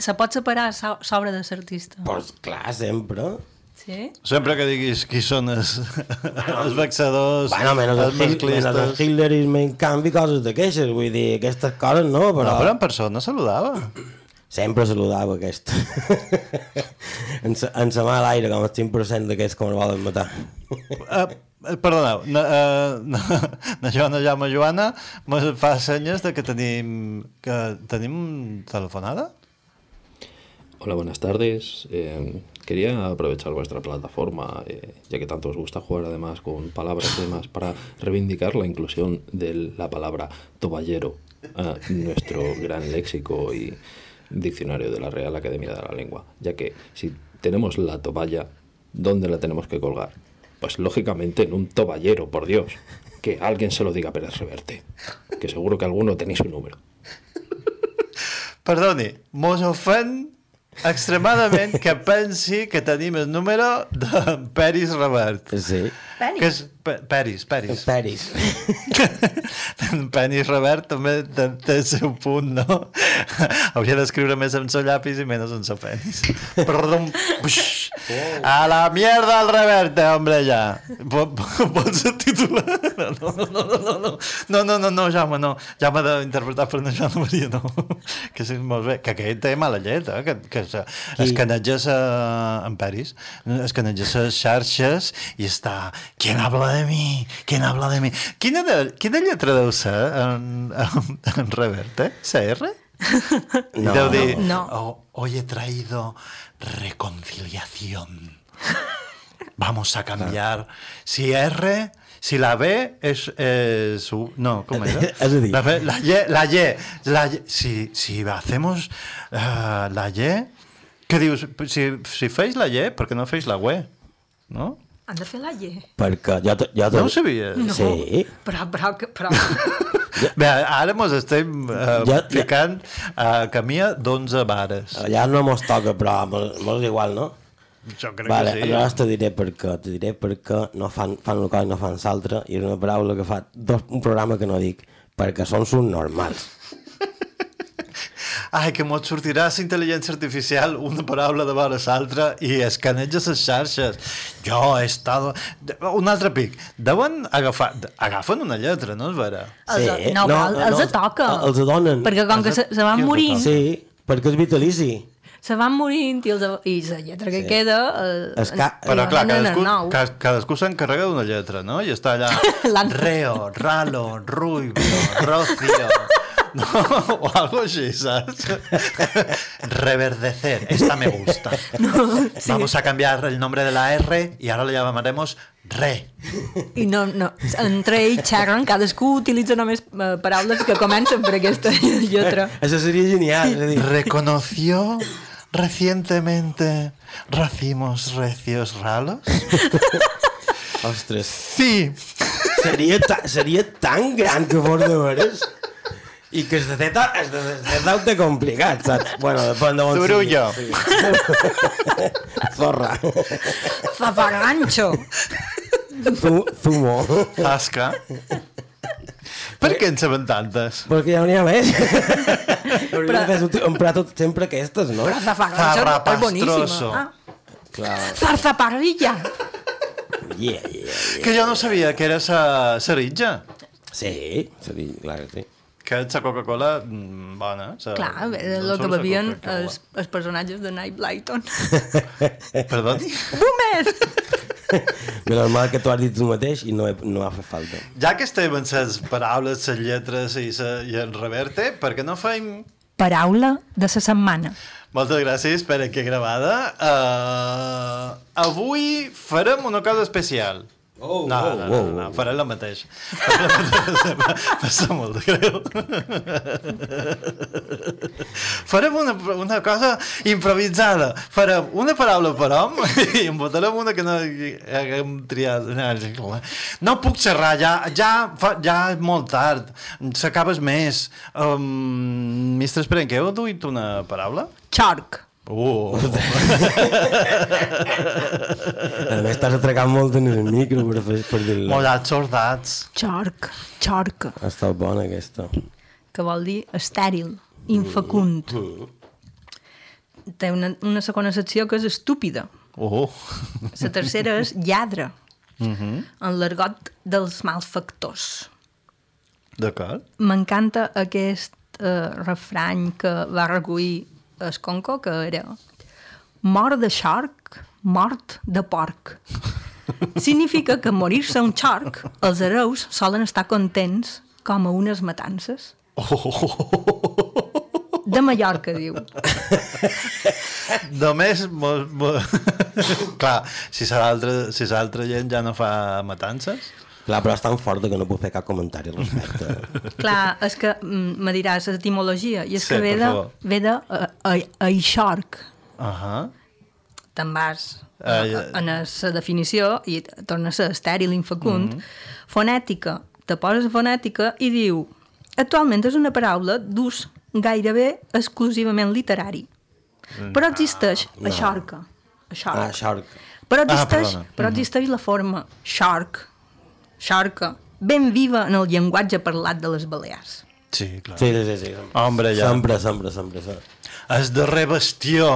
Se pot separar so- sobre de l'artista. Pues clar, sempre. Sí? Sempre que diguis qui són els, els vexadors, Bueno, menys el, els Hil- menys el masclistes... hitlerisme, en canvi, coses de queixes. Vull dir, aquestes coses no, però... No, però en persona saludava. Sempre saludava aquest. en, sa, en sa mà a l'aire, com el 5% d'aquests que me'l volen matar. Uh, perdoneu, na, uh, na, na Joana Jaume Joana me fa senyes de que tenim, que tenim telefonada? Hola, buenas tardes. Eh, quería aprovechar vuestra plataforma, eh, ya que tanto os gusta jugar además con palabras y demás, para reivindicar la inclusión de la palabra toballero a nuestro gran léxico y diccionario de la Real Academia de la Lengua, ya que si tenemos la toballa, ¿dónde la tenemos que colgar? Pues lógicamente en un toballero, por Dios. Que alguien se lo diga a Pérez Reverte, que seguro que alguno tenéis su número. Perdoni, mos ofèn extremadament que pensi que tenim el número de Peris Robert. Sí. Penis. Que és pe peris, peris. Peris. [laughs] penis revert també té, té el seu punt, no? [laughs] Hauria d'escriure més amb el llapis i menys amb el penis. [laughs] Perdó. A la mierda el reverte, hombre, ja. Po- po- Pots titular? No, no, no, no, no. No, no, no, no, Jaume, no. Jaume d'interpretar per una Joana Maria, no. Que sí, molt bé. Que aquest té mala llet, eh? Que, que es, es caneges a, en Peris, es caneges a xarxes i està... ¿Quién habla de mí? ¿Quién habla de mí? Quina, de, quina lletra deu ser en, en, en revert, eh? CR? [laughs] No. deu dir, No. "Oh, hoy he traído reconciliación. Vamos a cambiar. Si R, si la B es, es U- no, ¿cómo era? [laughs] La, B, la Y, la Y, la Y. Si, si hacemos eh, la Y, què dius? Si, si feis la Y, per què no feis la UE? No? Han de fer la lle. Perquè jo... te- jo te- No ho sabies? No. Sí. Però, però, que- però... [laughs] Bé, ara mos estem uh, Ja- ja- ficant a camí d'11 vares. Allà no mos toca, però mos, mos és igual, no? Jo crec vale, que sí. Aleshores te diré per què. Te diré per què no fan, fan una cosa i no fan l'altra, i és una paraula que fa dos, un programa que no dic, perquè són subnormals. Ai, que mos sortirà la intel·ligència artificial una paraula de vora l'altra i escaneja les xarxes. Jo he estado... Un altre pic. Deuen agafar... Agafen una lletra, no és vera? Els, no, no, els, els toca. Els donen. Perquè com que se, se van morint, Sí, perquè és vitalici. se van morint i, els, i la lletra que Sí. queda... Eh, Es ca- Però la clar, cadascú, en nou. ca- cadascú s'encarrega d'una lletra, no? I està allà... [laughs] Reo, Ralo, Rubio, Rocio... No, [laughs] o algo així, saps? Reverdecer, esta me gusta. [laughs] No, sí. Vamos a cambiar el nombre de la R y ahora le llamaremos Re. I no, no, entre ells xerren, cadascú utilitza només eh, paraules que comencen per aquesta lletra. [laughs] Això seria genial. És a dir, ¿Reconoció recientemente racimos recios ralos? Ostres, Sí. seria, ta, seria tan gran que fos de veres i que es de zeta es de ho té complicat, saps? Bueno, depèn de on Zurullo. sigui. Sí. [laughs] Zorra. Zafagancho. Zu, zumo. Zasca. Per què en saben tantes? Perquè ja n'hi ha més. De fer emprar tot sempre aquestes, no? Però zafagancho és boníssima. Zarrapastroso. Ah, Clar. zarzaparrilla. Yeah, yeah, yeah. Que jo no sabia que era sa, sa ritja. Sí, clar que sí. Que la Coca-Cola mm, bona. Sa, Clar, no el que bevien els, els personatges de Night Blyton. [laughs] Perdoni? Boomer! [laughs] Que normal que tu has dit tu mateix i no, he, no ha fet falta. Ja que estem en les paraules, les lletres i, sa, i el reverte, per què no fem... Paraula de la setmana. Moltes gràcies per aquí gravada. Uh, avui farem una cosa especial. Oh, no, oh, no, no, oh, no, oh. faré la mateixa. Faré la mateixa. [laughs] Passa molt de greu. [laughs] Farem una, una cosa improvisada. Farem una paraula per hom [laughs] i en votarem una que no haguem triat. No puc xerrar, ja, ja, fa, ja és molt tard. S'acabes més. Um, Mistre Esperenque, heu duit una paraula? Xorc. [laughs] Uh. A més, t'has atracat molt en el micro per, fer- per dir-lo. Mollats sordats. Xorc. Xorc. Ha estat bona, aquesta. Que vol dir estèril, infecund. Té una, una segona secció que és estúpida. Oh. La tercera és lladre, Uh -huh. en l'argot dels malfactors. D'acord. M'encanta aquest eh, refrany que va recollir el Conco, que era mort de xorc, mort de porc. [laughs] Significa que morir-se un xorc, els hereus solen estar contents com a unes matances. De Mallorca, diu. [laughs] Només... Mo, mo... [laughs] Clar, si l'altra si gent ja no fa matances... Clar, però és tan forta que no puc fer cap comentari al respecte. [laughs] Clar, és que mm, me diràs l'etimologia, i és Sí, que ve de, ve de a, a, aixorc. Uh -huh. te'n vas Ah, uh, ja. en la definició i torna a ser estèril, infecund. Mhm. Fonètica, te poses fonètica i diu actualment és una paraula d'ús gairebé exclusivament literari. Però existeix no. a xorca. shark. Ah, shark. Però Ah, existeix, perdona. però Mhm. existeix la forma shark, sharka, ben viva en el llenguatge parlat de les Balears. Sí, clar. Sí, sí, sí. sí. Hombre, ja. Sempre, sempre, sempre. sempre. El darrer bastió.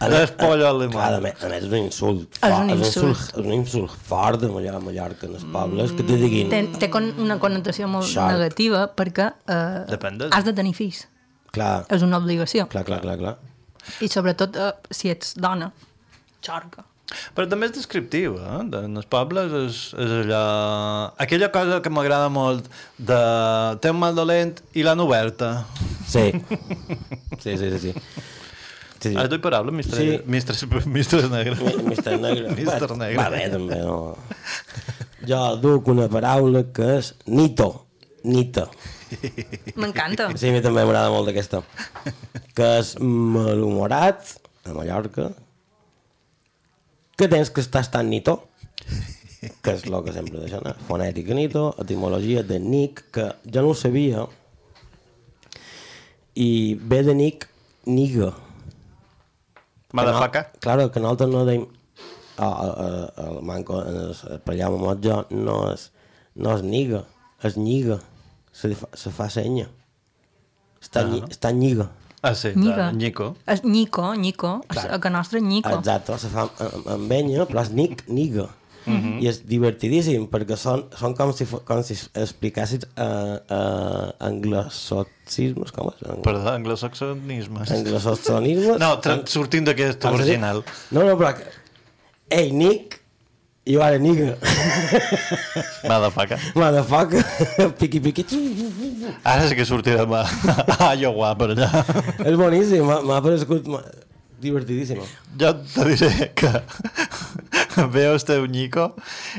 del pollo alemany. Clar, a més, a més és un insult. És un insult. És un insult fort de Mallorca, Mallorca, en els pobles, que te diguin... Té, té con una connotació molt Shark. negativa perquè eh, de- has de tenir fills. Clar, És una obligació. clar, clar, clar, clar. I sobretot eh, si ets dona. Xarca. Però també és descriptiu, eh? De- En els pobles és, és allò... Aquella cosa que m'agrada molt de... Té un mal dolent i l'han oberta. Sí. Sí, sí, sí. sí. Sí, sí. Has duit paraula, Mistre, Sí. Mistre, Mistre Negre. Mi- Mister Negre. [laughs] Mister Va- Negre. Va bé, també, no. Jo duc una paraula que és nito. Nita. M'encanta. Sí, a mi també m'agrada molt aquesta. Que és malhumorat, a Mallorca, que tens que estàs tan nito, que és el que sempre deixen, eh? fonètica nito, etimologia de Nick, que jo no ho sabia, i ve de Nick, niga. Que no, claro, que nosaltres no deim... El, el, el manco, el parellà amb jo, no és, no és niga, és lliga. Se, fa, se fa senya. Està, Ah. uh està lliga. Ah, sí, Nico. Nico. És Nico, Nico. Clar. A que nostre Nico. Exacte, se fa amb, amb enya, però és nic, niga. Mhm. I és divertidíssim, perquè són, són com si, com si explicassis uh, uh, anglosocismes, com és? Perdó, anglosaxonismes. Anglosaxonismes? No, sortim d'aquest Ah, original. No, no, però... Ei, Nick, i jo ara niga. Motherfucker. Motherfucker. [laughs] piqui, piqui. Ara sí que sortirem a, a Iowa per allà. És boníssim, m'ha ma- divertidíssim. Jo te diré que [laughs] veu el teu Nico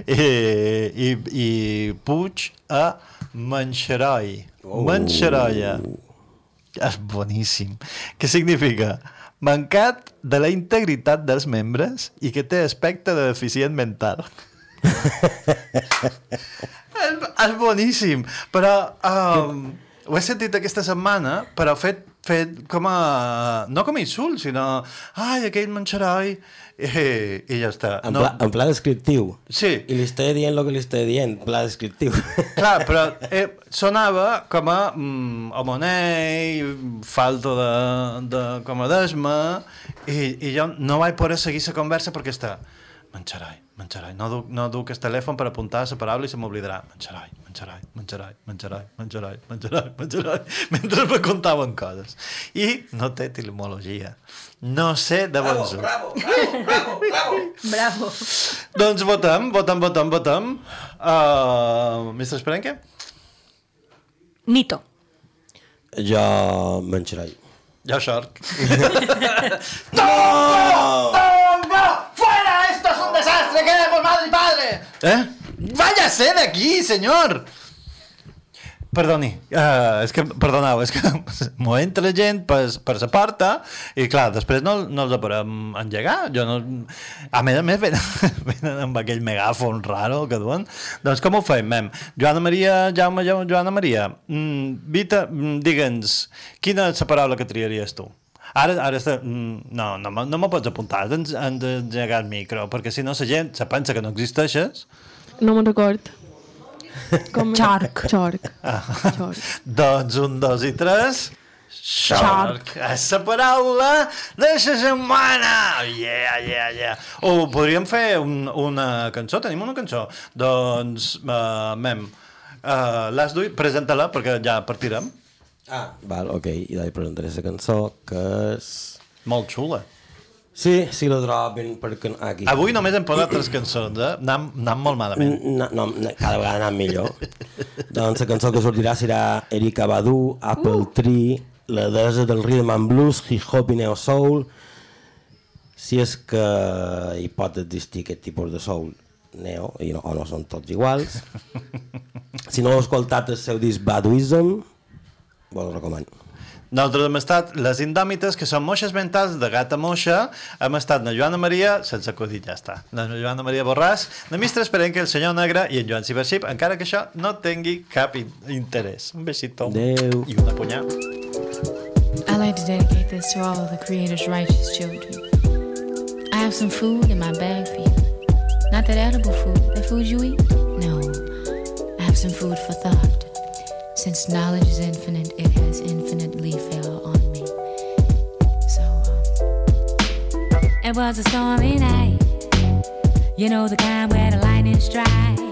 i, i, i puig a Manxeroi. Oh. Manxeroia. És boníssim. Què significa? Mancat de la integritat dels membres i que té aspecte de deficient mental. [laughs] és, és boníssim, però um, ho he sentit aquesta setmana, però fet, fet com a... no com a insult, sinó ai, aquell manxeroi, i, i ja està. En, No, pla, en pla descriptiu. Sí. I li estic dient el que li estic dient, en pla descriptiu. [laughs] Clar, però eh, sonava com a mm, homonei, falto de, de comodesma, i, i jo no vaig poder seguir la conversa perquè està manxerai, manxerai, no duc, no duc el telèfon per apuntar la paraula i se m'oblidarà. Manxerai, manxerai, manxerai, manxerai, manxerai, manxerai, manxerai, [laughs] mentre me contaven coses. I no té etimologia. No sé de bon ús. [laughs] Bravo, bravo. Bravo. Doncs votem, votem, votem, votem. Uh, Mr. Esperenque? Nito. jo menjaré. Jo shark. [laughs] [laughs] ¡No! ¡Tongo! ¡Fuera! ¡Esto es un desastre! ¡Queremos madre y padre! Eh? ¡Váyase de aquí, señor! Perdoni, uh, és que, perdoneu, és que [laughs] m'ho entra gent per, per la porta i clar, després no, no els podem engegar. Jo no... A més a més venen, [laughs] venen amb aquell megàfon raro que duen. Doncs com ho fem, mem? Joana Maria, Jaume, Jaume Joana Maria, mm, Vita, mm, digue'ns, quina és la paraula que triaries tu? Ara, ara està, mm, no, no, me- no me pots apuntar, has d'en- has d'engegar el micro, perquè si no la gent se pensa que no existeixes No me'n record. Com... Xarc. Xarc. Ah. Xarc. [laughs] Doncs un, dos i tres... És la paraula de la setmana! Yeah, yeah, yeah. O podríem fer un, una cançó, tenim una cançó. Doncs, uh, mem, uh, l'has duit, presenta-la perquè ja partirem. Ah, val, ok, i li presentaré la cançó, que és... Molt xula. Sí, sí, la troben perquè... Aquí. Avui només hem posat tres cançons, eh? Anam, anam molt malament. No, no, no, cada vegada anant millor. doncs la cançó que sortirà serà Erika Badu, Apple Tree, la deessa del Rhythm and Blues, Hip Hop i Neo Soul, si és que hi pot existir aquest tipus de soul neo, i no, o no són tots iguals. [laughs] si no heu escoltat el seu disc Baduism, vos el recomano. Nosaltres hem estat les indòmites, que són moixes mentals de gata moixa. Hem estat na Joana Maria, sense acudit, ja està. La Joana Maria Borràs, la mistra que el senyor Negre i en Joan Cibership, encara que això no tingui cap interès. Un besito. Adeu. I una punyà. I like to dedicate this to all of the Creator's righteous children. I have some food in my bag for you. Not that edible food, the food you eat. No, I have some food for thought. Since knowledge is infinite, it has infinite. It was a stormy night. You know the kind where the lightning strikes.